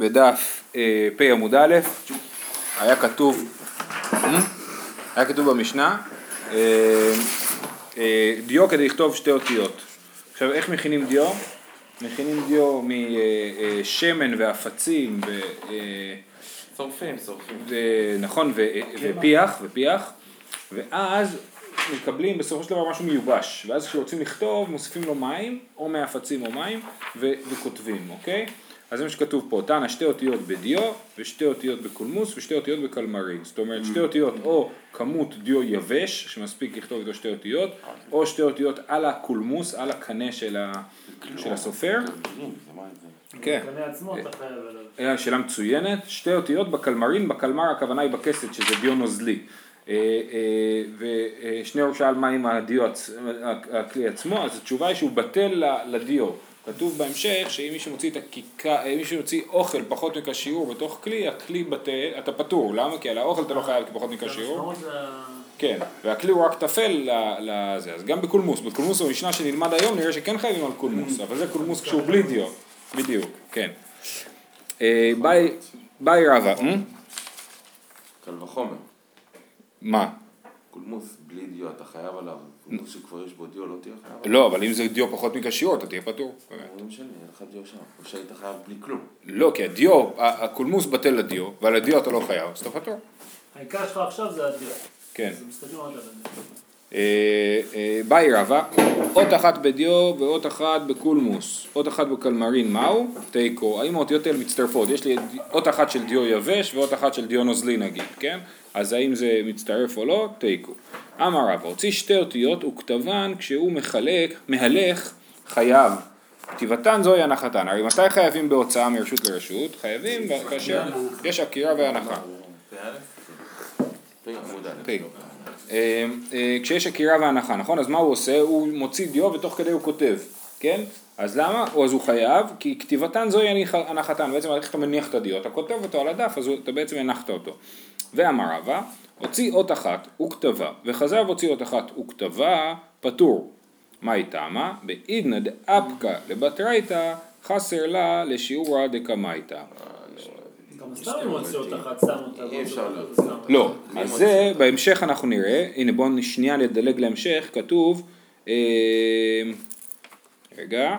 בדף אה, פ עמוד א', היה כתוב, היה כתוב במשנה, אה, אה, דיו כדי לכתוב שתי אותיות. עכשיו איך מכינים דיו? מכינים דיו משמן ועפצים, ו, אה, שורפים, שורפים. ו- נכון, ו- ופיח, ופיח, ואז מקבלים בסופו של דבר משהו מיובש, ואז כשרוצים לכתוב מוסיפים לו מים, או מעפצים או מים, ו- וכותבים, אוקיי? אז זה מה שכתוב פה, תנא שתי אותיות בדיו, ושתי אותיות בקולמוס, ושתי אותיות בקלמרין. זאת אומרת שתי אותיות או כמות דיו יבש, שמספיק לכתוב איתו שתי אותיות, או שתי אותיות על הקולמוס, על הקנה של, ה- של הסופר. כן. אה, שאלה מצוינת, שתי אותיות בקלמרין, בקלמר הכוונה היא בכסת שזה דיו נוזלי. אה, אה, ושניאור שאל מה עם הדיו, הכלי עצמו, אז התשובה היא שהוא בטל לדיו. כתוב בהמשך שאם מישהו מוציא את הכיכר, אה, מישהו מוציא אוכל פחות מכשיעור בתוך כלי, הכלי בטל, אתה פטור, למה? כי על האוכל אתה לא חייב פחות מכשיעור. כן, והכלי הוא רק טפל ל- לזה, אז גם בקולמוס, בקולמוס במשנה שנלמד היום נראה שכן חייבים על קולמוס, אבל זה קולמוס כשהוא בלי דיו, בדיוק, כן. אה, בעי- בעי רבא, אה? קל וחומר. מה? קולמוס בלי דיו אתה חייב עליו. קולמוס שכבר יש בו דיו לא תהיה חייב עליו. לא, אבל אם זה דיו פחות מכשיעור אתה תהיה פטור. לא משנה, אין לך דיו שם. או שהיית חייב בלי כלום. לא, כי הדיו, הקולמוס בטל לדיו, ועל הדיו אתה לא חייב, אז אתה פטור. העיקר שלך עכשיו זה הדיו. כן. אז מסתכלים רק על הדיו. אה, אה, בעי רבא, אות אחת בדיו ואות אחת בקולמוס, אות אחת בקלמרין מהו? תיקו, האם האותיות האלה מצטרפות? יש לי אות אחת של דיו יבש ואות אחת של דיו נוזלי נגיד, כן? אז האם זה מצטרף או לא? תיקו. אמר רבא, הוציא שתי אותיות וכתבן כשהוא מחלק, מהלך חייב. כתיבתן זוהי הנחתן, הרי מתי חייבים בהוצאה מרשות לרשות? חייבים כאשר יש עקירה והנחה. פ עמוד א'. פ. אה, אה, כשיש עקירה והנחה, נכון? אז מה הוא עושה? הוא מוציא דיו ותוך כדי הוא כותב, כן? אז למה? או אז הוא חייב, כי כתיבתן זוהי הנחתן, בעצם איך אתה מניח את הדיו, אתה כותב אותו על הדף, אז אתה בעצם הנחת אותו. ואמר רבא, הוציא אות אחת וכתבה, וחזר והוציא אות אחת וכתבה, פטור. מה היא טעמה? בעידנא דאפקא לבטרייתא, חסר לה לשיעורא דקמייתא. לא, מי אז זה בהמשך אנחנו נראה, הנה בואו שנייה נדלג להמשך, כתוב, אה, רגע,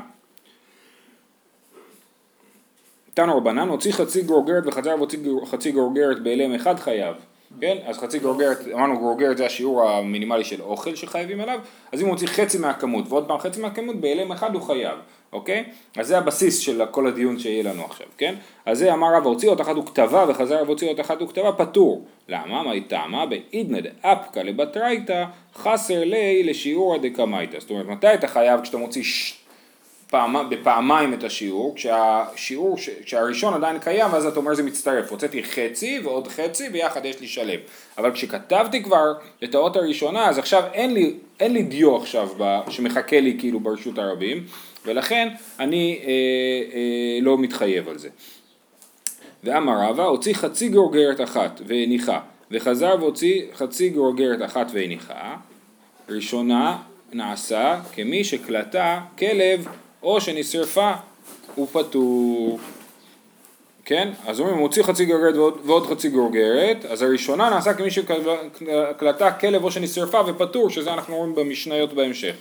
תנו רבנן, הוציא חצי גרוגרת וחזר והוציא חצי גרוגרת באלם אחד חייב, כן? אז חצי גרוגרת, אמרנו גרוגרת זה השיעור המינימלי של אוכל שחייבים עליו, אז אם הוא מוציא חצי מהכמות ועוד פעם חצי מהכמות, באלם אחד הוא חייב, אוקיי? אז זה הבסיס של כל הדיון שיהיה לנו עכשיו, כן? אז זה אמר רבא, הוציא אות אחת וכתבה וחזר והוציא אות אחת וכתבה, פטור. למה? מה היא טעמה? בעידנא דאפקא לבטרייתא חסר לי לשיעורא דקמייתא. זאת אומרת, מתי אתה חייב כשאתה מוציא ש... פעמה, בפעמיים את השיעור, כשהשיעור, כשהראשון עדיין קיים, אז אתה אומר זה מצטרף, הוצאתי חצי ועוד חצי, ביחד יש לי שלם. אבל כשכתבתי כבר את האות הראשונה, אז עכשיו אין לי, אין לי דיו עכשיו ב, שמחכה לי כאילו ברשות הרבים, ולכן אני אה, אה, לא מתחייב על זה. ואמר רבא, הוציא חצי גרוגרת אחת והניחה, וחזר והוציא חצי גרוגרת אחת והניחה, ראשונה נעשה כמי שקלטה כלב או שנשרפה הוא פטור. כן? אז אומרים, הוא הוציא חצי גרוגרת ועוד, ועוד חצי גרוגרת, אז הראשונה נעשה כמי שקלטה כלב או שנשרפה ופטור, שזה אנחנו רואים במשניות בהמשך.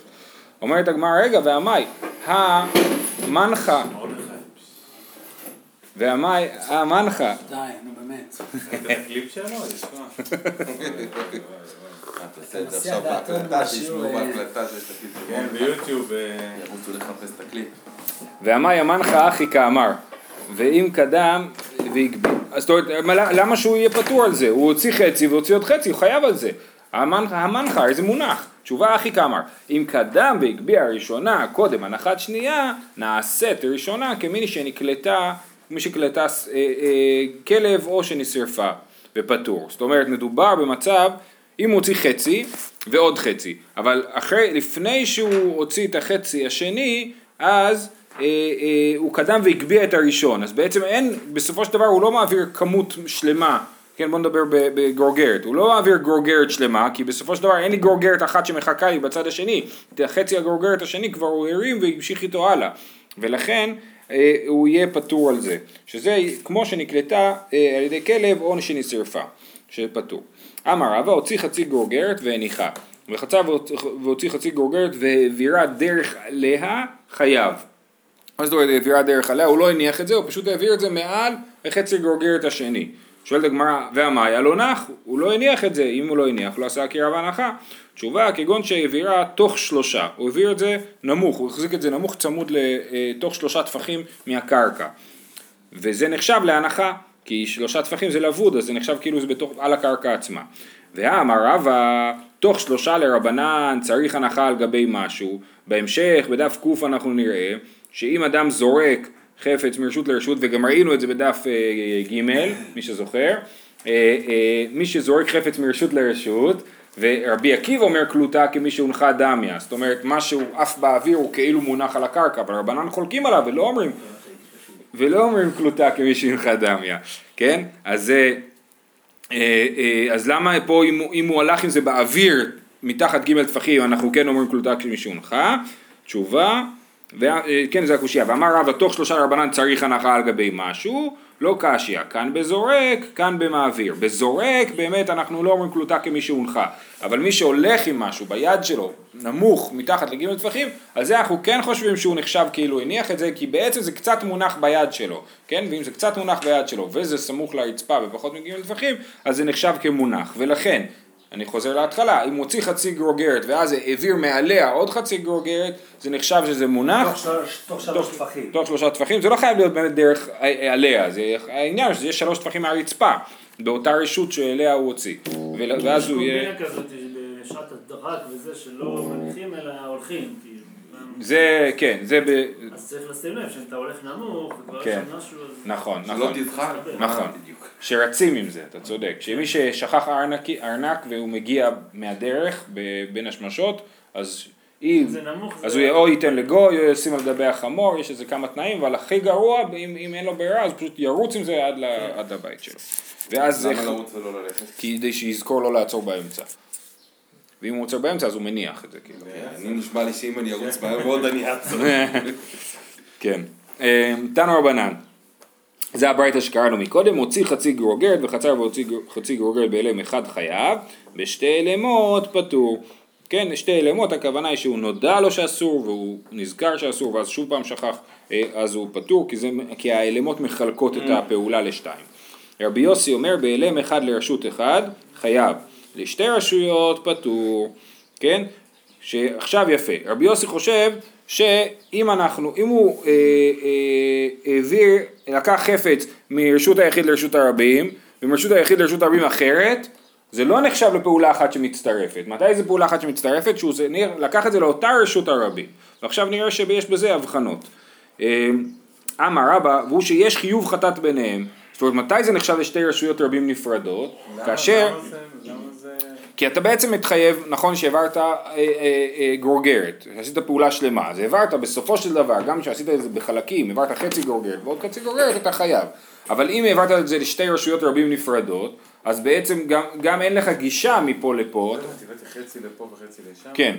אומרת הגמרא, רגע, והמאי, המנחה, ואמאי, הא מנחה, די, נו באמת. תעשה את זה עכשיו בהקלטה, אה, בהקלטה שיש את הקליפ. כן, ביוטיוב. אה, ירוצו לחפש את הקליפ. ואמאי הא מנחה הכי קאמר, ואם קדם והגביה, אז זאת אומרת, מה- למה שהוא יהיה פטור על זה? הוא הוציא חצי והוציא עוד חצי, הוא חייב על זה. הא מנחה, איזה מונח? תשובה הכי קאמר, אם קדם והגביה ראשונה קודם הנחת שנייה, נעשית ראשונה כמי שנקלטה, מי שקלטה אה, אה, כלב או שנשרפה ופטור. זאת אומרת, מדובר במצב, אם הוא הוציא חצי ועוד חצי, אבל אחרי, לפני שהוא הוציא את החצי השני, אז אה, אה, הוא קדם והגביה את הראשון, אז בעצם אין, בסופו של דבר הוא לא מעביר כמות שלמה, כן בוא נדבר ב- בגרוגרת, הוא לא מעביר גרוגרת שלמה, כי בסופו של דבר אין לי גרוגרת אחת שמחכה לי בצד השני, את החצי הגרוגרת השני כבר הוא הרים והמשיך איתו הלאה, ולכן אה, הוא יהיה פטור על זה, שזה כמו שנקלטה אה, על ידי כלב או שנשרפה, שפטור. אמר רבא הוציא חצי גורגרת והניחה, וחצה והוציא חצי גורגרת והעבירה דרך עליה חייב. מה זאת אומרת העבירה דרך עליה? הוא לא הניח את זה, הוא פשוט העביר את זה מעל לחצי גורגרת השני. שואלת הגמרא, והמאיה לא נח? הוא לא הניח את זה, אם הוא לא הניח, לא עשה עקירה והנחה. תשובה, כגון שהעבירה תוך שלושה, הוא העביר את זה נמוך, הוא החזיק את זה נמוך צמוד לתוך שלושה טפחים מהקרקע. וזה נחשב להנחה, כי שלושה טפחים זה לבוד, אז זה נחשב כאילו זה בתוך, על הקרקע עצמה. והאמר רבא, תוך שלושה לרבנן צריך הנחה על גבי משהו. בהמשך, בדף ק אנחנו נראה, שאם אדם זורק חפץ מרשות לרשות, וגם ראינו את זה בדף אה, ג', מי שזוכר, אה, אה, מי שזורק חפץ מרשות לרשות, ורבי עקיבא אומר קלוטה כמי שהונחה דמיה, זאת אומרת מה שהוא עף באוויר הוא כאילו מונח על הקרקע, אבל רבנן חולקים עליו ולא אומרים, ולא אומרים קלוטה כמי שהונחה דמיה, כן? אז, אז למה פה אם, אם הוא הלך עם זה באוויר מתחת ג' טפחים אנחנו כן אומרים קלוטה כמי שהונחה? תשובה וכן זה הקושייה, ואמר רבא תוך שלושה רבנן צריך הנחה על גבי משהו, לא קשיא, כאן בזורק, כאן במעביר. בזורק באמת אנחנו לא אומרים קלוטה כמי שהונחה, אבל מי שהולך עם משהו ביד שלו, נמוך, מתחת לגימל טפחים, על זה אנחנו כן חושבים שהוא נחשב כאילו הניח את זה, כי בעצם זה קצת מונח ביד שלו, כן? ואם זה קצת מונח ביד שלו וזה סמוך לרצפה ופחות מגימל טפחים, אז זה נחשב כמונח, ולכן אני חוזר להתחלה, אם הוציא חצי גרוגרת ואז העביר מעליה עוד חצי גרוגרת, זה נחשב שזה מונח. תוך שלוש טפחים. תוך שלושה טפחים, זה לא חייב להיות באמת דרך עליה, זה העניין שזה יהיה שלוש טפחים מהרצפה, באותה רשות שאליה הוא הוציא. ואז הוא יהיה... יש קומבינה כזאת בשעת הדרק וזה שלא מניחים אלא הולכים. זה, כן, זה ב... אז צריך לשים לב שאם אתה הולך נמוך, וכבר כן. יש משהו... נכון, שלא נכון. תבחר. נכון. שרצים עם זה, אתה צודק. שמי ששכח ארנק, ארנק והוא מגיע מהדרך ב- בין השמשות, אז אם, זה נמוך, אז זה- הוא או ייתן לגוי או ישים על גבי החמור, יש איזה כמה תנאים, אבל הכי גרוע, אם, אם אין לו ברירה, אז פשוט ירוץ עם זה עד, ל, עד לבית שלו. ואז זה, למה לרוץ ולא ללכת? כדי שיזכור לא לעצור באמצע. ואם הוא עוצר באמצע אז הוא מניח את זה כאילו. אני נשבע לי שאם אני ארוץ מהר מאוד אני אעצור. כן. אה, תנו רבנן. זה הברייתא שקראנו מקודם, הוציא חצי גרוגרת וחצר והוציא חצי גרוגרת באלם אחד חייב, בשתי אלמות פטור. כן, שתי אלמות הכוונה היא שהוא נודע לו שאסור והוא נזכר שאסור ואז שוב פעם שכח, אה, אז הוא פטור כי, זה, כי האלמות מחלקות את הפעולה לשתיים. רבי יוסי אומר באלם אחד לרשות אחד חייב, לשתי רשויות פטור, כן? שעכשיו יפה, רבי יוסי חושב שאם אנחנו, אם הוא אה, אה, העביר, לקח חפץ מרשות היחיד לרשות הרבים ומרשות היחיד לרשות הרבים אחרת, זה לא נחשב לפעולה אחת שמצטרפת. מתי זה פעולה אחת שמצטרפת? שהוא זה, נראה- לקח את זה לאותה רשות הרבים. ועכשיו נראה שיש בזה הבחנות. אה, אמר רבא, והוא שיש חיוב חטאת ביניהם. זאת אומרת, מתי זה נחשב לשתי רשויות רבים נפרדות? כאשר... למה. כי אתה בעצם מתחייב, נכון שהעברת אה, אה, אה, גרוגרת, עשית פעולה שלמה, אז העברת בסופו של דבר, גם כשעשית את זה בחלקים, העברת חצי גרוגרת ועוד חצי גרוגרת, אתה חייב. אבל אם העברת את זה לשתי רשויות רבים נפרדות, אז בעצם גם, גם אין לך גישה מפה לפה, חצי לפה וחצי לשם? כן.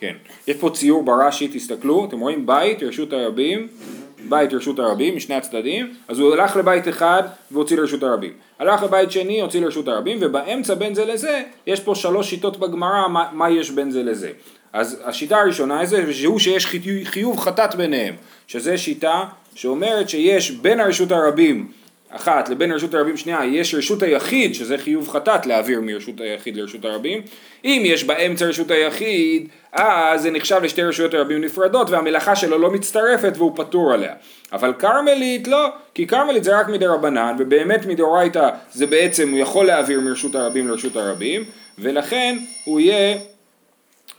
כן. יש פה ציור ברש"י, תסתכלו, אתם רואים בית, רשות הרבים, בית רשות הרבים, משני הצדדים, אז הוא הלך לבית אחד והוציא לרשות הרבים. הלך לבית שני, הוציא לרשות הרבים, ובאמצע בין זה לזה, יש פה שלוש שיטות בגמרא, מה, מה יש בין זה לזה. אז השיטה הראשונה זה שהוא שיש חיוב חטאת ביניהם, שזה שיטה שאומרת שיש בין הרשות הרבים אחת לבין רשות הרבים שנייה יש רשות היחיד שזה חיוב חטאת להעביר מרשות היחיד לרשות הרבים אם יש באמצע רשות היחיד אז זה נחשב לשתי רשויות הרבים נפרדות והמלאכה שלו לא מצטרפת והוא פטור עליה אבל כרמלית לא כי כרמלית זה רק מדי רבנן ובאמת מדאורייתא זה בעצם הוא יכול להעביר מרשות הרבים לרשות הרבים ולכן הוא יהיה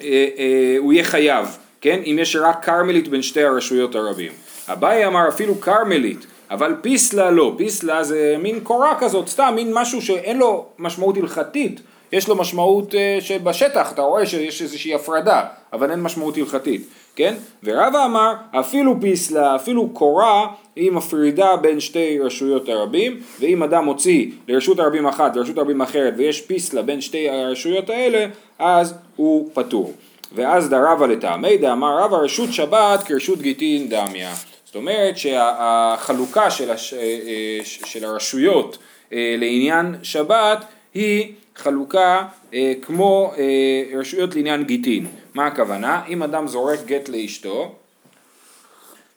אה, אה, הוא יהיה חייב, כן? אם יש רק כרמלית בין שתי הרשויות הרבים. אביי אמר אפילו כרמלית, אבל פיסלה לא, פיסלה זה מין קורה כזאת, סתם מין משהו שאין לו משמעות הלכתית, יש לו משמעות אה, שבשטח אתה רואה שיש איזושהי הפרדה, אבל אין משמעות הלכתית, כן? ורבא אמר אפילו פיסלה, אפילו קורה, היא מפרידה בין שתי רשויות הרבים, ואם אדם מוציא לרשות הרבים אחת לרשות הרבים אחרת ויש פיסלה בין שתי הרשויות האלה, אז הוא פטור. ואז דרבה לטעמי דאמר רבא רשות שבת כרשות גיטין דמיה. אומרת שהחלוקה של, הש, אה, אה, של הרשויות אה, לעניין שבת היא חלוקה אה, כמו אה, רשויות לעניין גיטין. מה הכוונה? אם אדם זורק גט לאשתו,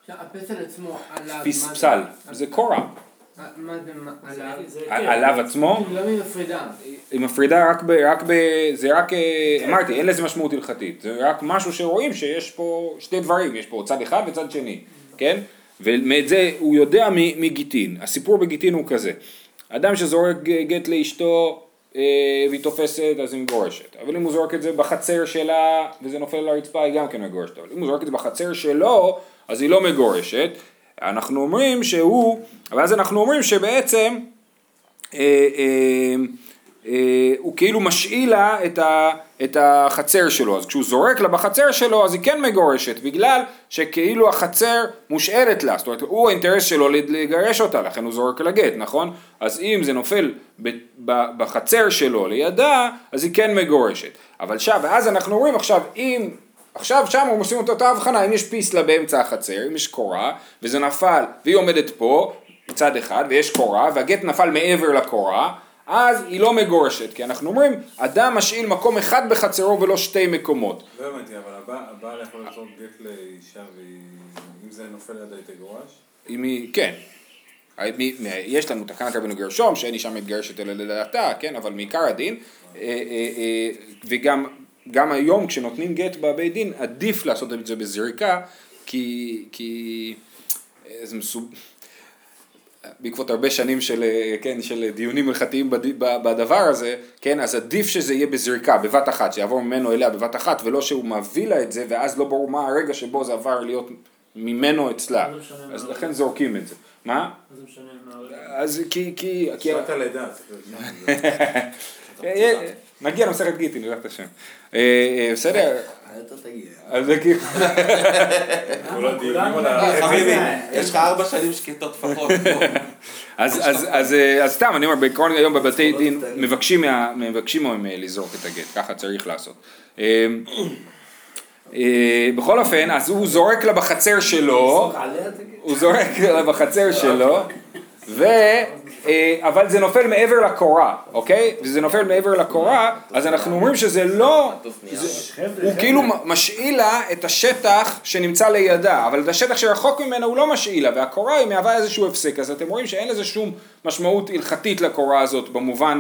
הפסל עצמו עליו? פסל, זה קורה. עליו? כן. עליו עצמו, לא. היא מפרידה רק ב... רק ב זה רק, אמרתי, אין לזה משמעות הלכתית, זה רק משהו שרואים שיש פה שני דברים, יש פה צד אחד וצד שני, כן? ואת זה הוא יודע מגיטין, הסיפור בגיטין הוא כזה, אדם שזורק גט לאשתו אה, והיא תופסת אז היא מגורשת, אבל אם הוא זורק את זה בחצר שלה וזה נופל על הרצפה היא גם כן מגורשת, אבל אם הוא זורק את זה בחצר שלו אז היא לא מגורשת, אנחנו אומרים שהוא, ואז אנחנו אומרים שבעצם אה, אה, הוא כאילו משאיל לה את, ה, את החצר שלו, אז כשהוא זורק לה בחצר שלו אז היא כן מגורשת, בגלל שכאילו החצר מושאלת לה, זאת אומרת הוא האינטרס שלו לגרש אותה, לכן הוא זורק לה גט, נכון? אז אם זה נופל בחצר שלו לידה, אז היא כן מגורשת, אבל שם, ואז אנחנו רואים עכשיו, אם עכשיו שם הם עושים את אותה הבחנה, אם יש פיסלה באמצע החצר, אם יש קורה, וזה נפל, והיא עומדת פה, מצד אחד, ויש קורה, והגט נפל מעבר לקורה, אז היא לא מגורשת, כי אנחנו אומרים, אדם משאיל מקום אחד בחצרו ולא שתי מקומות. לא הבנתי, אבל הבעל- יכול לעשות גט לאישה ואם זה נופל לידה היא תגורש? אם היא, כן. יש לנו תקנת רבנו גרשום, שאין אישה מתגרשת אלא לדעתה, כן, אבל מעיקר הדין, אה, אה, אה, וגם גם היום כשנותנים גט בבית דין, עדיף לעשות את זה בזריקה, כי, כי זה מסוג... בעקבות הרבה שנים של, אה, כן, של דיונים הלכתיים בדבר הזה, כן, אז עדיף שזה יהיה בזריקה, בבת אחת, שיעבור ממנו אליה בבת אחת, ולא שהוא מביא לה את זה, ואז לא ברור מה הרגע שבו זה עבר להיות ממנו אצלה, אז לכן זורקים את זה. מה? מה זה משנה מה הרגע? אז כי, כי, כי, שעת הלידה, אה, נגיע למסכת גיטין, בעזרת השם. אה, אה, בסדר? תגיע. אז זה כאילו, אה. חביבי, יש לך ארבע שנים שקטות לפחות. אז, אז, אז, אה, אז סתם, אני אומר, בעקרון היום בבתי דין מבקשים, מה, מבקשים מהם אה, לזרוק את הגט, ככה צריך לעשות. אה, אה, בכל אופן, אז הוא זורק לה בחצר שלו. הוא זורק לה בחצר שלו, ו... אה, אבל זה נופל מעבר לקורה, אוקיי? וזה נופל מעבר לקורה, אז אנחנו אומרים שזה לא... הוא כאילו משאיל לה את השטח שנמצא לידה, אבל את השטח שרחוק ממנה הוא לא משאיל לה, והקורה היא מהווה איזשהו הפסק, אז אתם רואים שאין לזה שום משמעות הלכתית לקורה הזאת במובן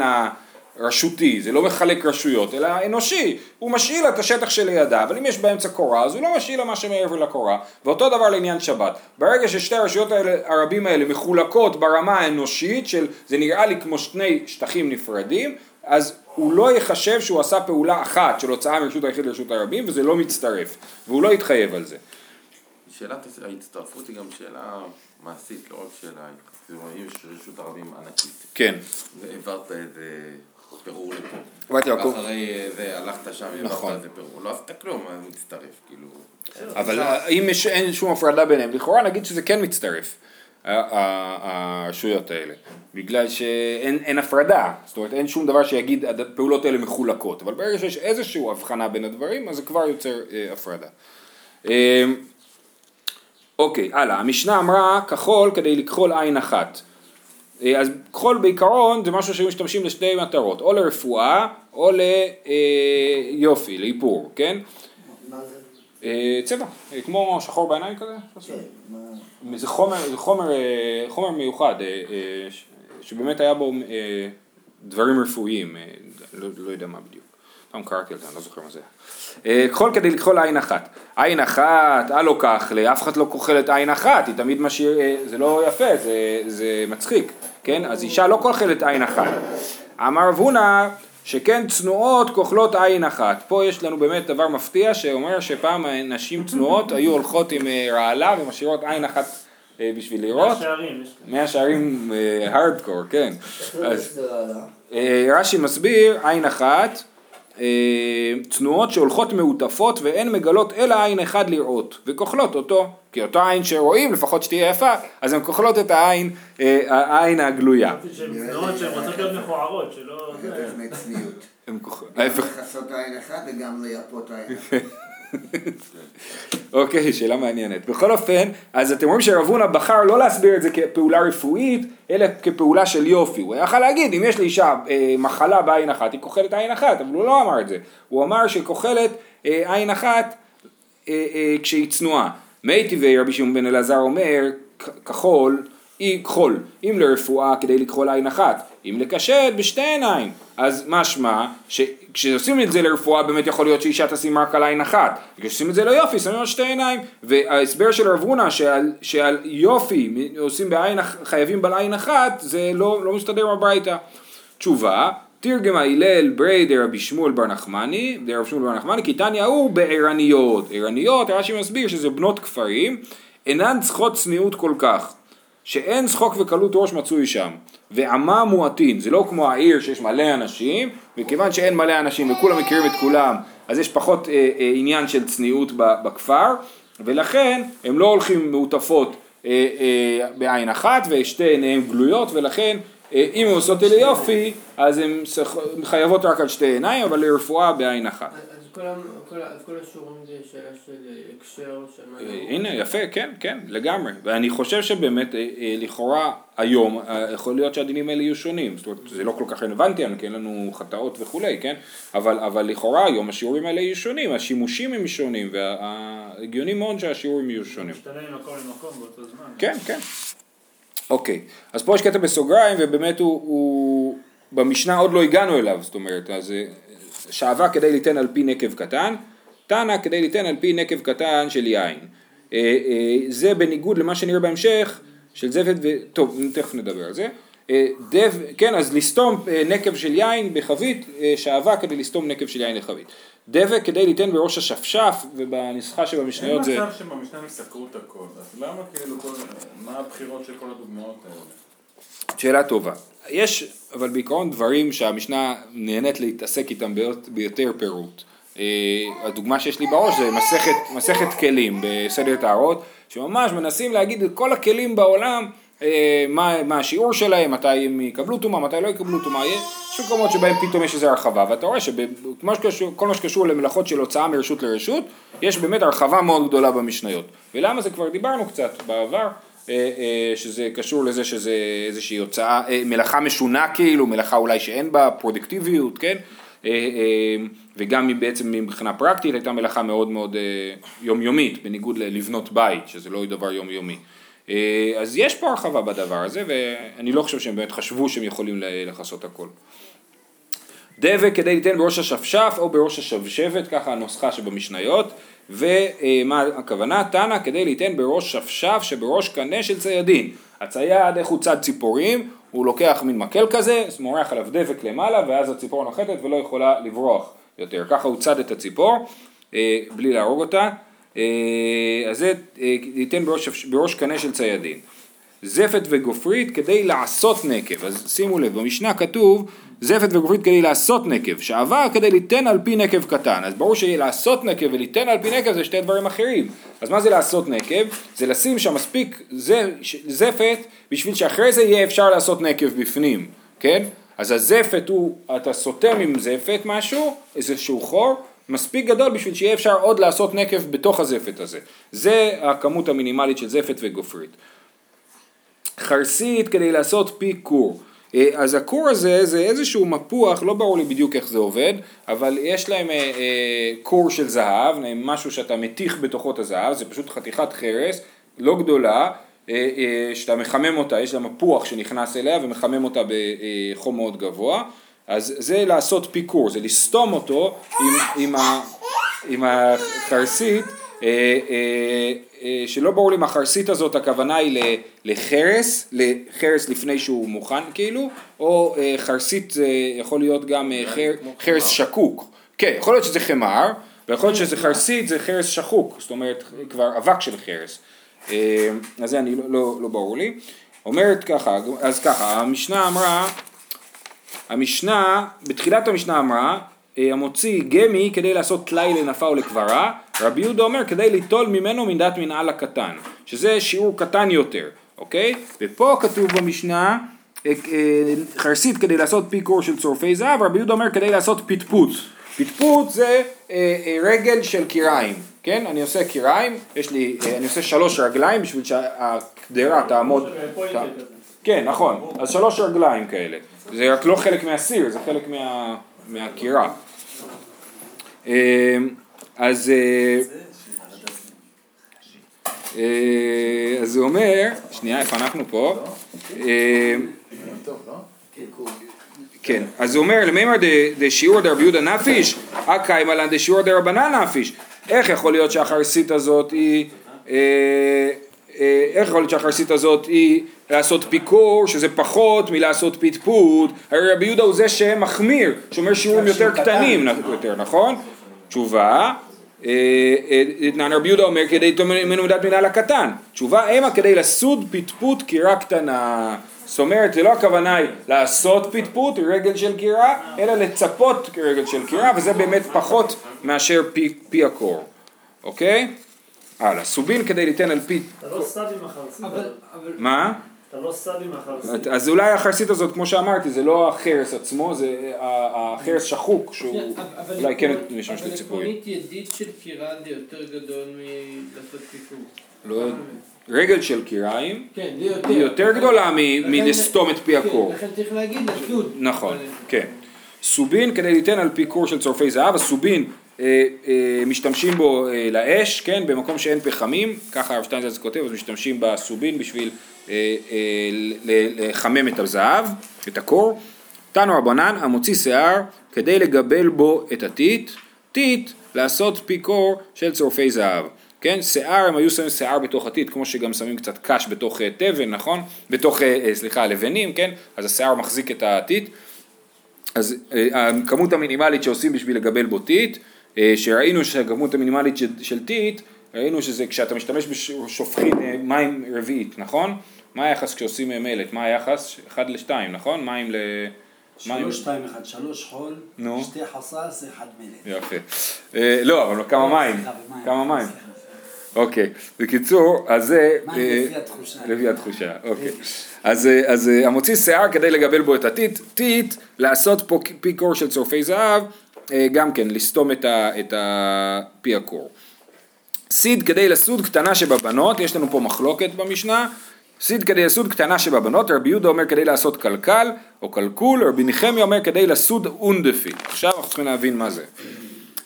הרשותי, זה לא מחלק רשויות, אלא אנושי, הוא משאיל את השטח שלידה, אבל אם יש באמצע קורה, אז הוא לא משאיל מה שמעבר לקורה, ואותו דבר לעניין שבת. ברגע ששתי הרשויות האלה, הרבים האלה מחולקות ברמה האנושית של זה נראה לי כמו שני שטחים נפרדים, אז הוא לא יחשב שהוא עשה פעולה אחת של הוצאה מרשות היחיד לרשות הרבים וזה לא מצטרף והוא לא יתחייב על זה. שאלת ההצטרפות היא גם שאלה מעשית, לא רק שאלה, כאילו, יש רשות הרבים ענקית, כן. והעברת איזה פירור לפה, אמרתי יעקב, ואחרי זה הלכת שם, נכון. איזה פירור, לא עשית כלום, אז מצטרף, כאילו. אבל אם יש, אין שום הפרדה ביניהם, לכאורה נגיד שזה כן מצטרף, הרשויות האלה, בגלל שאין אין הפרדה, זאת אומרת אין שום דבר שיגיד הפעולות האלה מחולקות, אבל ברגע שיש איזושהי הבחנה בין הדברים, אז זה כבר יוצר אה, הפרדה. אה, אוקיי, הלאה, המשנה אמרה כחול כדי לכחול עין אחת. אה, אז כחול בעיקרון זה משהו שמשתמשים לשתי מטרות, או לרפואה או ליופי, לאיפור, כן? מה זה? אה, צבע, אה, כמו שחור בעיניים כזה? כן, מה... זה חומר, זה חומר, אה, חומר מיוחד, אה, אה, ש- שבאמת היה בו אה, דברים רפואיים, אה, לא, לא יודע מה בדיוק. פעם קראתי על זה, אני לא זוכר מה זה היה. אה, כחול כדי לכחול עין אחת. עין אחת, הלו כך, לאף אחד לא כוחלת עין אחת, היא תמיד משאיר, אה, זה לא יפה, זה, זה מצחיק, כן? אז אישה לא כוחלת עין אחת. אמר רב הונא שכן צנועות כוחלות עין אחת. פה יש לנו באמת דבר מפתיע שאומר שפעם נשים צנועות היו הולכות עם אה, רעלה ומשאירות עין אחת אה, בשביל לראות. שערים. מאה שערים הארדקור, כן. אז זה לא עלה. אה, רש"י מסביר עין אחת, צנועות שהולכות מעוטפות ואין מגלות אלא עין אחד לראות, וכוחלות אותו, כי אותו עין שרואים לפחות שתהיה יפה, אז הן כוחלות את העין, אה, העין הגלויה. חשבתי שהן צנועות שהן רוצות להיות מכוערות, שלא... זה לפני צניעות. הן גם ההפך. לכסות עין אחת וגם לייפות עין אחת. אוקיי, שאלה מעניינת. בכל אופן, אז אתם רואים שרב הונא בחר לא להסביר את זה כפעולה רפואית, אלא כפעולה של יופי. הוא יכול להגיד, אם יש לאישה אה, מחלה בעין אחת, היא כוחלת עין אחת, אבל הוא לא אמר את זה. הוא אמר שכוחלת אה, עין אחת אה, אה, כשהיא צנועה. מי טבעי רבי שמעון בן אלעזר אומר, כחול, היא כחול, אם לרפואה כדי לכחול עין אחת, אם לקשט בשתי עיניים, אז משמע שכשעושים את זה לרפואה באמת יכול להיות שאישה תשים רק על עין אחת, כשעושים את זה ליופי שמים על שתי עיניים, וההסבר של רב הונא שעל, שעל יופי עושים בעין, חייבים בעל עין אחת, זה לא, לא מסתדר עם הברייתא. תשובה, תרגמה הלל ברי דרבי שמואל בר נחמני, דרבי שמואל בר נחמני, כי תניא הוא בערניות. ערניות, רש"י מסביר שזה בנות כפרים, אינן צריכות צניעות כל כך, שאין שחוק וקלות ראש מצוי שם, ועמה מועטין, זה לא כמו העיר שיש מלא אנשים, וכיוון שאין מלא אנשים וכולם מכירים את כולם, אז יש פחות אה, אה, עניין של צניעות בכפר, ולכן הם לא הולכים מעוטפות אה, אה, בעין אחת ושתי עיניהם גלויות, ולכן אה, אם הן עושות אלה יופי, אז הן חייבות רק על שתי עיניים, אבל לרפואה בעין אחת. כל השיעורים זה שאלה של הקשר, של מה... הנה יפה כן כן לגמרי. ואני חושב שבאמת אה, אה, לכאורה היום אה, יכול להיות שהדינים האלה יהיו שונים. זאת אומרת זה לא כל כך רלוונטי כי אין לנו חטאות וכולי כן? אבל, אבל לכאורה היום השיעורים האלה יהיו שונים השימושים הם שונים והגיוני מאוד שהשיעורים יהיו שונים. משתנה ממקום למקום באותו זמן. כן, כן. אוקיי, אז פה יש קטע בסוגריים, ובאמת הוא, הוא... במשנה עוד לא הגענו אליו, זאת אומרת, אז שעבה כדי ליתן על פי נקב קטן, תנא כדי ליתן על פי נקב קטן של יין. אה, אה, זה בניגוד למה שנראה בהמשך, של זפת ו... טוב, תכף נדבר על זה. אה, דב, כן, אז לסתום נקב של יין בחבית, שעבה כדי לסתום נקב של יין לחבית. דבק כדי ליתן בראש השפשף, ובנסחה אין שבמשניות זה... מצב שבמשנה הם סקרו את הכל, אז למה כאילו כל... מה הבחירות של כל הדוגמאות האלה? שאלה טובה. יש, אבל בעיקרון דברים שהמשנה נהנית להתעסק איתם ביות- ביותר פירוט. אה, הדוגמה שיש לי בראש זה מסכת, מסכת כלים בסדר טהרות, שממש מנסים להגיד את כל הכלים בעולם, אה, מה, מה השיעור שלהם, מתי הם יקבלו טומאה, מתי לא יקבלו טומאה, יש מקומות שבהם פתאום יש איזו הרחבה, ואתה רואה שכל מה שקשור למלאכות של הוצאה מרשות לרשות, יש באמת הרחבה מאוד גדולה במשניות. ולמה זה כבר דיברנו קצת בעבר. אה, אה, שזה קשור לזה שזה איזושהי הוצאה, אה, מלאכה משונה כאילו, מלאכה אולי שאין בה פרודקטיביות, כן? וגם היא בעצם מבחינה פרקטית הייתה מלאכה מאוד מאוד יומיומית, בניגוד ללבנות בית, שזה לא דבר יומיומי. אז יש פה הרחבה בדבר הזה, ואני לא חושב שהם באמת חשבו שהם יכולים לכסות הכל. דבק כדי ליתן בראש השפשף או בראש השבשבת, ככה הנוסחה שבמשניות, ומה הכוונה? תנא כדי ליתן בראש שפשף שבראש קנה של ציידין. הצייד, איך הוא צד ציפורים, הוא לוקח מין מקל כזה, מורח עליו דבק למעלה, ואז הציפור נוחתת ולא יכולה לברוח יותר. ככה הוא צד את הציפור, אה, בלי להרוג אותה. אה, אז זה אה, ייתן בראש, שפש- בראש קנה של ציידין. זפת וגופרית כדי לעשות נקב. אז שימו לב, במשנה כתוב זפת וגופרית כדי לעשות נקב, שעבר כדי ליתן על פי נקב קטן. אז ברור שלעשות נקב וליתן על פי נקב זה שתי דברים אחרים. אז מה זה לעשות נקב? זה לשים שם מספיק זפת בשביל שאחרי זה יהיה אפשר לעשות נקב בפנים, כן? אז הזפת הוא, אתה סותם עם זפת משהו, איזשהו חור, מספיק גדול בשביל שיהיה אפשר עוד לעשות נקב בתוך הזפת הזה. זה הכמות המינימלית של זפת וגופרית. חרסית כדי לעשות פי כור. אה, אז הכור הזה זה איזשהו מפוח, לא ברור לי בדיוק איך זה עובד, אבל יש להם אה, אה, כור של זהב, משהו שאתה מתיך בתוכו את הזהב, זה פשוט חתיכת חרס, לא גדולה, אה, אה, שאתה מחמם אותה, יש לה מפוח שנכנס אליה ומחמם אותה בחום מאוד גבוה, אז זה לעשות פי כור, זה לסתום אותו עם, עם, עם החרסית, אה, אה, אה, שלא ברור לי אם החרסית הזאת הכוונה היא לחרס, לחרס לפני שהוא מוכן כאילו, או אה, חרסית זה יכול להיות גם אה, חר, חרס שקוק. כן, יכול להיות שזה חמר, ויכול להיות שזה חרסית זה חרס שחוק, זאת אומרת כבר אבק של חרס. אה, אז זה אני לא, לא, לא ברור לי. אומרת ככה, אז ככה, המשנה אמרה, המשנה, בתחילת המשנה אמרה, אה, המוציא גמי כדי לעשות טלאי לנפה או לקברה, רבי יהודה אומר כדי ליטול ממנו מידת מנהל הקטן, שזה שיעור קטן יותר, אוקיי? ופה כתוב במשנה, אה, אה, חרסית כדי לעשות פי קור של צורפי זהב, רבי יהודה אומר כדי לעשות פטפוט. פטפוט זה אה, אה, רגל של קיריים, כן? אני עושה קיריים, יש לי, אה, אני עושה שלוש רגליים בשביל שהקדרה תעמוד. כן, נכון, אז שלוש רגליים כאלה. זה רק לא חלק מהסיר, זה חלק מה, מהקירה. אה, אז, אה, אה, אז הוא אומר, שנייה, איפה אנחנו פה? אה, כן, אז הוא אומר, למימר דשיעור דרבי יהודה נפיש, אקיימא לן דשיעור דרבנן נפיש. איך יכול להיות שהחרסית הזאת היא, אה, איך יכול להיות שהחרסית הזאת היא לעשות פיקור, שזה פחות מלעשות פטפוט, הרי רבי יהודה הוא זה שמחמיר, שאומר שיעורים יותר קטנים יותר, נכון? תשובה, נען רבי יהודה אומר כדי ממנו מידת מנהל הקטן, תשובה המה כדי לסוד פטפוט קירה קטנה, זאת אומרת זה לא הכוונה היא לעשות פטפוט רגל של קירה, אלא לצפות רגל של קירה וזה באמת פחות מאשר פי, פי הקור, אוקיי? הלאה, סובין כדי ליתן על פי, אתה לא סב עם החרסית, אבל, אבל- אבל, מה? אתה לא סב עם החרסית. אז אולי החרסית הזאת כמו שאמרתי זה לא החרס עצמו, זה ה- החרס שחוק שהוא אבל אולי כן משמש אבל לציפורים. עקרונית ידית של קירה זה יותר גדול מלעשות פיקור. לא, רגל של קיריים כן, יותר. היא יותר גדולה מלסתום את פי הקור. כן, לכן צריך להגיד. נכון, אבל- כן. סובין כדי ליתן על פי קור של צורפי זהב, הסובין אה, אה, משתמשים בו אה, לאש, כן, במקום שאין פחמים, ככה הרב שטיינזלץ כותב, אז משתמשים בסובין בשביל אה, אה, לחמם את הזהב, את הקור. תנו רבנן המוציא שיער כדי לגבל בו את הטיט, טיט לעשות פי קור של צורפי זהב. כן, שיער, הם היו שמים שיער בתוך הטיט, כמו שגם שמים קצת קש בתוך אה, תבן, נכון? בתוך, אה, אה, סליחה, לבנים, כן? אז השיער מחזיק את הטיט. אז אה, הכמות המינימלית שעושים בשביל לגבל בו טיט, אה, שראינו שהכמות המינימלית של, טיט, ראינו שזה כשאתה משתמש בשופכין אה, מים רביעית, נכון? מה היחס כשעושים אה, מלט? מה היחס? 1 ל-2, נכון? מים ל... מים- שלוש, שתיים, אחד, שלוש חול, נו. שתי חסס, אחד מלט. יפה. אה, לא, אבל כמה מים? סליחה, ומים. כמה מים? אוקיי, בקיצור, אז זה... מים אה, לפי התחושה. לפי התחושה, אוקיי. אז, אה, אה, המוציא שיער כדי לגבל בו את הטיט, טיט, לעשות פה פי קור של צורפי זהב, אה, גם כן, לסתום את הפי הקור. סיד כדי לסוד קטנה שבבנות, יש לנו פה מחלוקת במשנה, סיד כדי לסוד קטנה שבבנות, רבי יהודה אומר כדי לעשות קלקל או קלקול, רבי נחמיה אומר כדי לסוד אונדפי. עכשיו אנחנו צריכים להבין מה זה.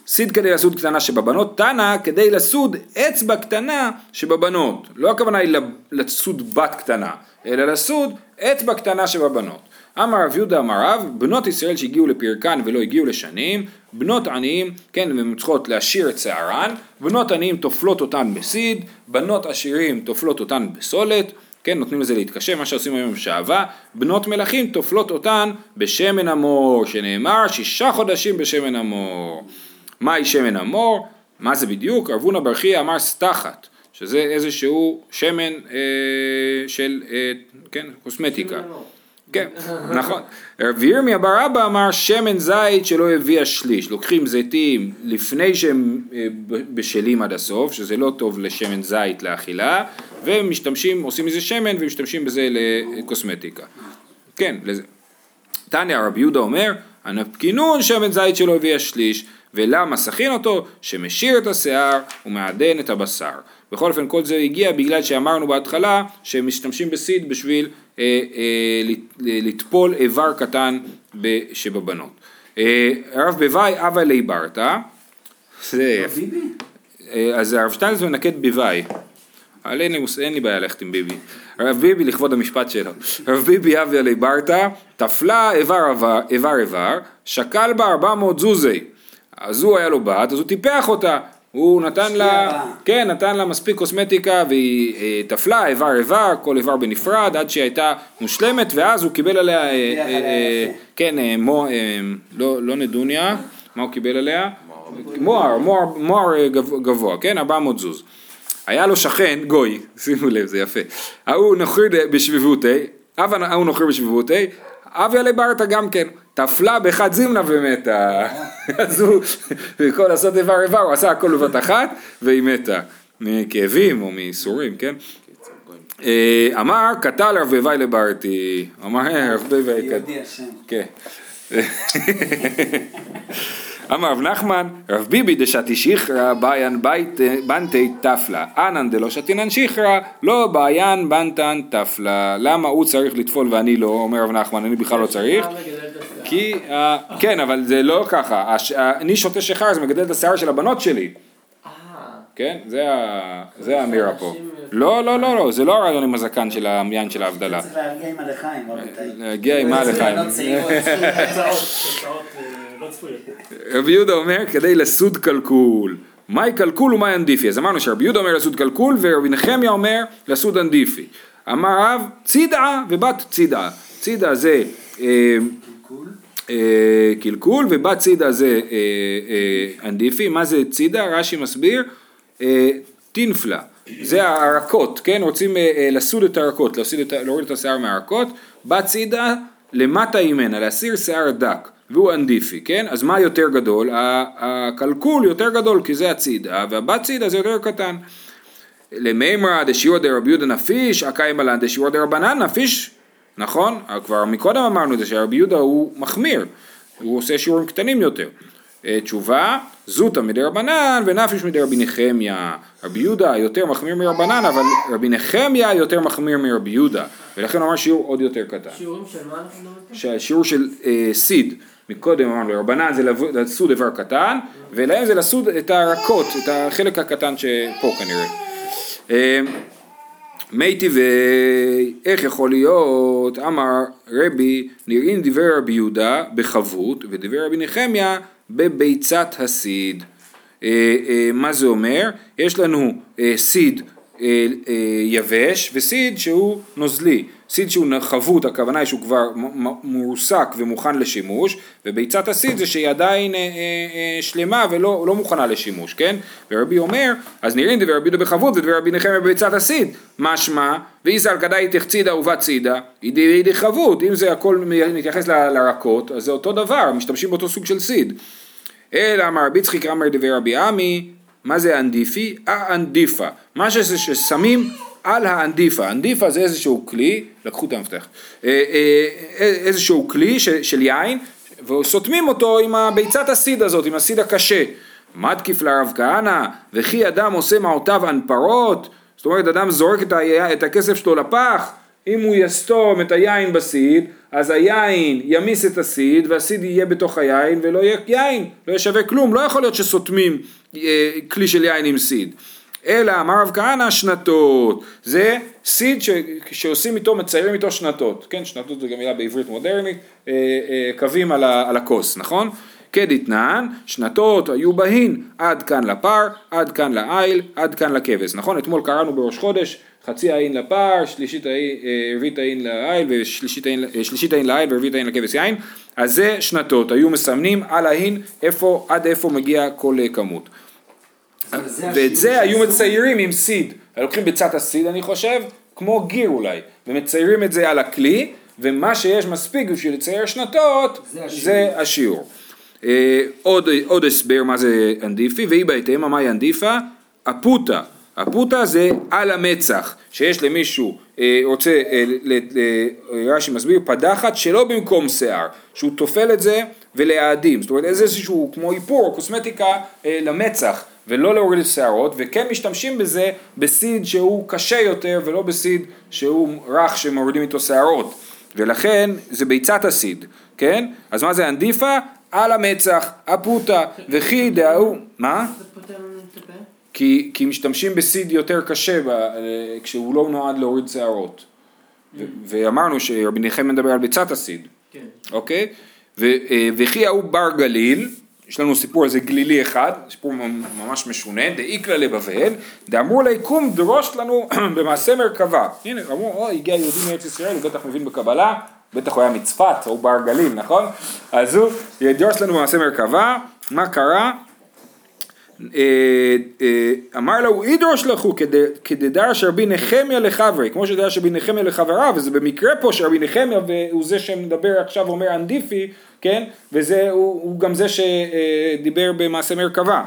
סיד כדי לסוד קטנה שבבנות, תנא כדי לסוד אצבע קטנה שבבנות. לא הכוונה היא לסוד בת קטנה, אלא לסוד אצבע קטנה שבבנות. אמר רב יהודה אמר רב, בנות ישראל שהגיעו לפרקן ולא הגיעו לשנים, בנות עניים, כן, הן צריכות להשאיר את שערן, בנות עניים טופלות אותן בסיד, בנות עשירים טופלות אותן בסולת, כן, נותנים לזה להתקשר, מה שעושים היום עם שעווה, בנות מלכים טופלות אותן בשמן המור, שנאמר שישה חודשים בשמן המור. מהי שמן המור? מה זה בדיוק? רב הונא בר חייא אמר סתחת, שזה איזשהו שמן אה, של, אה, כן, קוסמטיקה. כן, נכון. רב ירמיה בר אבא אמר שמן זית שלא הביא השליש. לוקחים זיתים לפני שהם אה, בשלים עד הסוף, שזה לא טוב לשמן זית לאכילה, ומשתמשים, עושים מזה שמן ומשתמשים בזה לקוסמטיקה. כן, לזה. תניא רבי יהודה אומר, הנפקינון שמן זית שלא הביא השליש, ולמה סכין אותו? שמשיר את השיער ומעדן את הבשר. בכל אופן כל זה הגיע בגלל שאמרנו בהתחלה שהם משתמשים בסיד בשביל לטפול איבר קטן שבבנות. אה, הרב בוואי אבה לי ברתא, זה? אה, אז הרב שטיינז מנקד ביוואי. אבל אין לי, לי בעיה ללכת עם ביבי. הרב ביבי לכבוד המשפט שלו. הרב ביבי אבי עלי ברתא, איבר, איבר איבר, שקל בה 400 זוזי. אז הוא היה לו בת, אז הוא טיפח אותה. הוא נתן לה, בה. כן, נתן לה מספיק קוסמטיקה והיא אה, תפלה איבר איבר, כל איבר בנפרד, עד שהיא הייתה מושלמת, ואז הוא קיבל עליה, אה, אה, אה. כן, אה, מו, אה, לא, לא נדוניה, מה הוא קיבל עליה? מוהר, מוהר, מוהר גב- גבוה, כן, 400 זוז. היה לו שכן, גוי, שימו לב, זה יפה. ההוא נוחר בשביבותי, אב ההוא נוחר בשביבותי, אבי עלי ברתא גם כן, תפלה באחד זימנה ומתה. אז הוא, במקום לעשות איבר איבר, הוא עשה הכל בבת אחת, והיא מתה. מכאבים או מייסורים, כן? אה, אמר, קטל רב בוואי לברתי. אמר, "אה, רב בוואי קטל. יהודי השם. כן. אמר רב נחמן, רב ביבי דשתי שיחרא בעיין בית- בנתי תפלה, אנן דלא שתינן שיחרא, לא בעיין בנתן תפלה. למה הוא צריך לטפול ואני לא, אומר רב נחמן, אני בכלל לא צריך? כי, אה, כן, אבל זה לא ככה, אה, אני שותה שיכר, זה מגדל את השיער של הבנות שלי, אה, כן? זה האמירה פה. לא, לא, לא, לא, זה לא הרעיון עם הזקן של העניין של ההבדלה. צריך להגיע עם הלחיים, רבותיי. להגיע עם מה לחיים. בנות צעירות. תוצאות, תוצאות אה, לא. רבי יהודה אומר כדי לסוד כלכול. מאי כלכול ומאי אנדיפי? אז אמרנו שרבי יהודה אומר לסוד כלכול ורבי נחמיה אומר לסוד אנדיפי. אמר רב צידעא ובת צידעא. צידעא זה אה, אה, כלכול ובת צידעא זה אה, אה, אנדיפי. מה זה צידעא? רש"י מסביר אה, טינפלה. זה הרקות, כן? רוצים אה, אה, לסוד את הרקות, להוסיד את, ה- להוריד את השיער מהרקות. בת צידעא למטה ממנה, להסיר שיער דק. והוא אנדיפי, כן? אז מה יותר גדול? הכלכול יותר גדול כי זה הצידעא, והבת צידעא זה יותר קטן. למימרא דשיעורא דרבי יהודה נפיש, הא קיימא לן דשיעורא דרבנן נפיש, נכון? כבר מקודם אמרנו את זה שרבי יהודה הוא מחמיר, הוא עושה שיעורים קטנים יותר. אה, תשובה, זוטא מדרבנן ונפיש מדרבי נחמיה. רבי יהודה יותר מחמיר מרבנן, אבל רבי נחמיה יותר מחמיר מרבי יהודה, ולכן הוא אמר שיעור עוד יותר קטן. שיעורים של מה אנחנו מדברים פה? שהשיעור של אה, סיד, מקודם אמרנו לרבנן זה לסוד איבר קטן, ולהם זה לסוד את הרכות, את החלק הקטן שפה כנראה. אה, מייטי ואיך יכול להיות, אמר רבי, נראים דברי רבי יהודה בחבות, ודברי רבי נחמיה בביצת הסיד. אה, אה, מה זה אומר? יש לנו אה, סיד יבש וסיד שהוא נוזלי. סיד שהוא חבוט, הכוונה היא שהוא כבר מ- מ- מורסק ומוכן לשימוש, וביצת הסיד זה שהיא עדיין אה, אה, אה, שלמה ולא לא מוכנה לשימוש, כן? ורבי אומר, אז נראים דבר רבי בחבוט ודבר רבי נחמיה בביצת הסיד. משמע, ואיסר כדאי תחצידה ובת צידה, אידי חבוט, אם זה הכל מתייחס ל- לרקות, אז זה אותו דבר, משתמשים באותו סוג של סיד. אלא אמר רבי צחיק אמר דבי רבי עמי, מה זה אנדיפי? האנדיפה. מה שזה ששמים על האנדיפה. אנדיפה זה איזשהו כלי, לקחו את המפתח, אה, אה, איזשהו כלי של יין, וסותמים אותו עם הביצת הסיד הזאת, עם הסיד הקשה. מתקיף לרב כהנא, וכי אדם עושה מעותיו אנפרות, זאת אומרת אדם זורק את, ה- את הכסף שלו לפח, אם הוא יסתום את היין בסיד, אז היין ימיס את הסיד והסיד יהיה בתוך היין ולא יהיה יין, לא יהיה שווה כלום, לא יכול להיות שסותמים אה, כלי של יין עם סיד. אלא אמר רב כהנא שנתות, זה סיד ש, שעושים איתו, מציירים איתו שנתות, כן, שנתות זה גם מילה בעברית מודרנית, אה, אה, קווים על, הכוס, נכון? כדתנן, שנתות היו בהין עד כאן לפר, עד כאן לעיל, עד כאן לכבש, נכון? אתמול קראנו בראש חודש חצי העין לפר, שלישית העין, אה, רביעית העין לעיל ושלישית העין, לעיל ורביעית העין לכבש יין, אז זה שנתות, היו מסמנים על ההין איפה, עד איפה מגיע כל כמות. ואת זה היו. מציירים עם סיד, היו לוקחים ביצת הסיד אני חושב, כמו גיר אולי, ומציירים את זה על הכלי, ומה שיש מספיק בשביל לצייר שנתות, זה השיעור. זה השיעור. אה, עוד, עוד הסבר מה זה אנדיפי, והיא בהתאמה מהי אנדיפה? הפוטה, הפוטה זה על המצח, שיש למישהו, אה, רוצה, אה, ל- ל- רש"י מסביר, פדחת שלא במקום שיער, שהוא טופל את זה ולהאדים, זאת אומרת איזשהו כמו איפור או קוסמטיקה אה, למצח, ולא להוריד את השערות, וכן משתמשים בזה בסיד שהוא קשה יותר ולא בסיד שהוא רך שמורידים איתו שערות, ולכן זה ביצת הסיד, כן? אז מה זה אנדיפה? על המצח, הפוטה, וכי דאו, מה? זה פותר לנו את הפה? כי, כי משתמשים בסיד יותר קשה ב, אה, כשהוא לא נועד להוריד שערות. ו- ואמרנו שרבי נחמיה מדבר על ביצת הסיד, כן. אוקיי? ו- אה, וכי ההוא בר גליל, יש לנו סיפור על זה גלילי אחד, סיפור ממ- ממש משונה, דאיקלה לבבל, דאמרו לי קום דרוש לנו במעשה מרכבה. הנה, אמרו, או, הגיע יהודי מארץ ישראל, הוא בטח מבין בקבלה, בטח הוא היה מצפת, הוא בר גליל, נכון? אז הוא ידרוש לנו במעשה מרכבה, מה קרה? אה, אה, אמר לו, ידרוש לכו כד- כדדרש רבי נחמיה לחברי, כמו שדרש רבי נחמיה לחבריו, וזה במקרה פה שרבי נחמיה הוא זה שמדבר עכשיו ואומר אנדיפי, כן? וזה, הוא, הוא גם זה שדיבר במעשה מרכבה.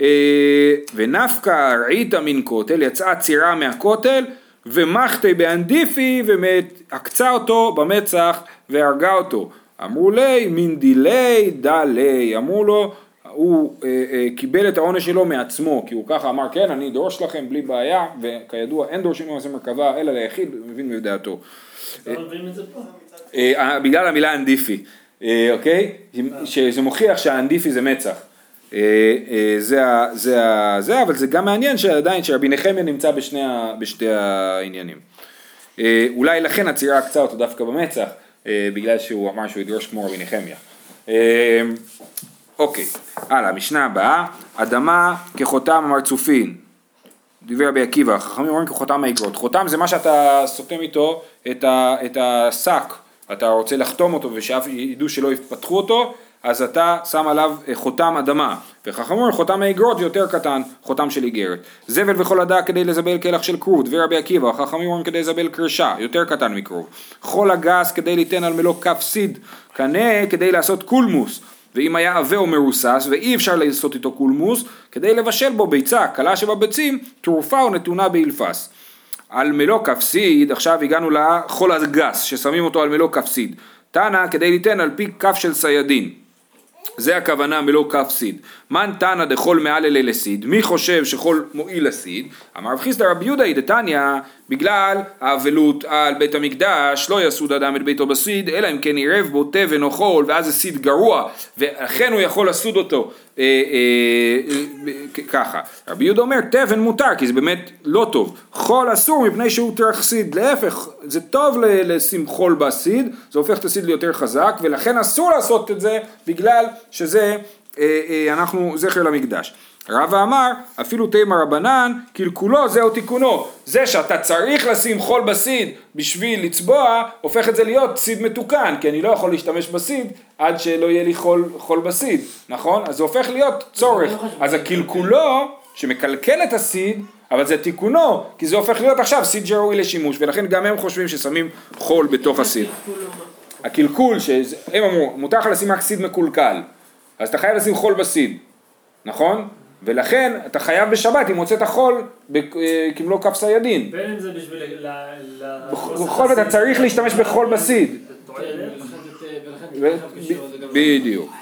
אה, ונפקא ראית מן כותל, יצאה צירה מהכותל, ומחתי באנדיפי, ועקצה אותו במצח והרגה אותו. אמרו לי מן דילי דלי, אמרו לו הוא אה, אה, קיבל את העונש שלו מעצמו, כי הוא ככה אמר כן אני אדרוש לכם בלי בעיה, וכידוע אין דורשים ממעשה מרכבה אלא ליחיד, מבין בדעתו. לא. אה, בגלל המילה אנדיפי, אוקיי? שזה מוכיח שהאנדיפי זה מצח. זה, אבל זה גם מעניין שעדיין שרבי נחמיה נמצא בשני, בשתי העניינים. אולי לכן הצירה עקצה אותו דווקא במצח, בגלל שהוא אמר שהוא ידרוש כמו רבי נחמיה. אוקיי, הלאה, משנה הבאה, אדמה כחותם המרצופין. דיבר רבי עקיבא, חכמים אומרים כחותם האגרות. חותם זה מה שאתה סותם איתו את, ה, את השק, אתה רוצה לחתום אותו ושאף ידעו שלא יפתחו אותו, אז אתה שם עליו אה, חותם אדמה. וחכמים אומרים חותם האגרות יותר קטן, חותם של איגרת. זבל וכל הדק כדי לזבל כלח של כרוב, דבר רבי עקיבא, חכמים אומרים כדי לזבל קרשה, יותר קטן מכרוב. חול הגס כדי ליתן על מלוא כף סיד, קנה כדי לעשות קולמוס. ואם היה עבה או מרוסס ואי אפשר לעשות איתו קולמוס, כדי לבשל בו ביצה קלה שבביצים, תרופה או נתונה באילפס. על מלוא כפסיד, עכשיו הגענו לחול הגס, ששמים אותו על מלוא כפסיד. תנא כדי ליתן על פי כף של ציידין. זה הכוונה מלוא כף סיד. מן תנא דחול מעל אלי לסיד, מי חושב שחול מועיל לסיד? אמר רב חיסדא רבי יהודה דתניא, בגלל האבלות על בית המקדש, לא יסוד אדם את ביתו בסיד, אלא אם כן עירב בו תבן או חול, ואז זה סיד גרוע, ולכן הוא יכול לסוד אותו אה, אה, אה, ככה. רבי יהודה אומר תבן מותר, כי זה באמת לא טוב. חול אסור מפני שהוא טרח סיד, להפך, זה טוב לשים חול בסיד, זה הופך את הסיד ליותר חזק, ולכן אסור לעשות את זה, בגלל שזה, אנחנו זכר למקדש. רבא אמר, אפילו תימא רבנן, קלקולו זהו תיקונו. זה שאתה צריך לשים חול בסיד בשביל לצבוע, הופך את זה להיות סיד מתוקן, כי אני לא יכול להשתמש בסיד עד שלא יהיה לי חול, חול בסיד, נכון? אז זה הופך להיות צורך. אז הקלקולו, שמקלקל את הסיד, אבל זה תיקונו, כי זה הופך להיות עכשיו סיד שראוי לשימוש, ולכן גם הם חושבים ששמים חול בתוך הסיד. הקלקול, שהם אמרו, מותר לך לשים רק סיד מקולקל, אז אתה חייב לשים חול בסיד, נכון? ולכן אתה חייב בשבת אם הוצאת חול ב- אה, כמלוא כף סיידין. בין אם זה בשביל ל... ל- בכל זאת אתה צריך להשתמש בחול בסיד. ב- בדיוק.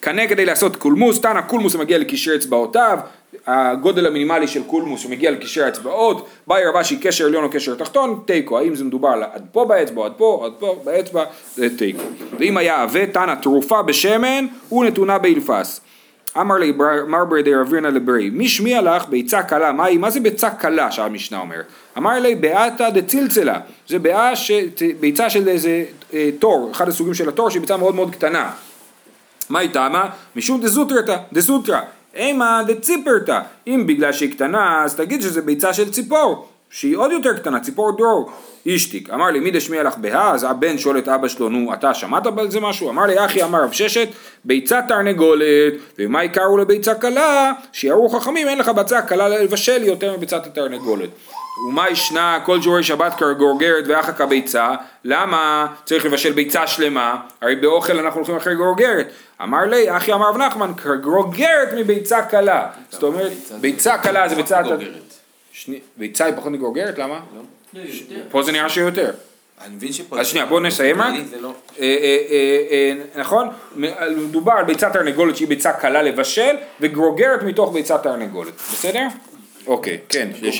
קנה כדי לעשות קולמוס, תנא קולמוס מגיע לקישר אצבעותיו, הגודל המינימלי של קולמוס שמגיע לקישר האצבעות, באי רבשי קשר עליון או קשר תחתון, תיקו, האם זה מדובר על עד פה באצבע, עד פה, עד פה באצבע, זה תיקו. ואם היה עבה, תנא תרופה בשמן ונתונה באילפס. אמר לי בר- מר ברדי רבירנא לברי, מי שמיע לך ביצה קלה, מהי, מה זה ביצה קלה שהמשנה אומרת? אמר לי באתא דצילצלה, זה ש... ביצה של איזה אה, תור, אחד הסוגים של התור שהיא ביצה מאוד מאוד קטנה. מה היא טעמה? משום דזוטרתא, דזוטרא, אימה דציפרתא, אם בגלל שהיא קטנה אז תגיד שזה ביצה של ציפור, שהיא עוד יותר קטנה, ציפור דרור. אישתיק, אמר לי מי דשמיע לך בהא, אז הבן שואל את אבא שלו, נו אתה שמעת על זה משהו? אמר לי אחי אמר רב ששת, ביצה תרנגולת, ומה יקרו לביצה קלה? שיראו חכמים אין לך ביצה קלה לבשל יותר מביצת התרנגולת. ומה ישנה כל ג'ורי שבת כגורגרת ואחא כביצה, למה צריך לבשל ביצה שלמה? הרי באוכל אנחנו הולכים אחרי גורגרת. אמר לי, אחי אמר רב נחמן, כגורגרת מביצה קלה. זאת אומרת, ביצה קלה זה ביצה... גוגרת. שני- ביצה היא פחות מגורגרת, למה? לא, יותר. פה זה נראה שיותר. אני מבין שפה... אז שנייה, בואו נסיים רק. זה לא... אה, אה, אה, נכון? מדובר על ביצת תרנגולת שהיא ביצה קלה לבשל וגרוגרת מתוך ביצת תרנגולת, בסדר? אוקיי, כן, יש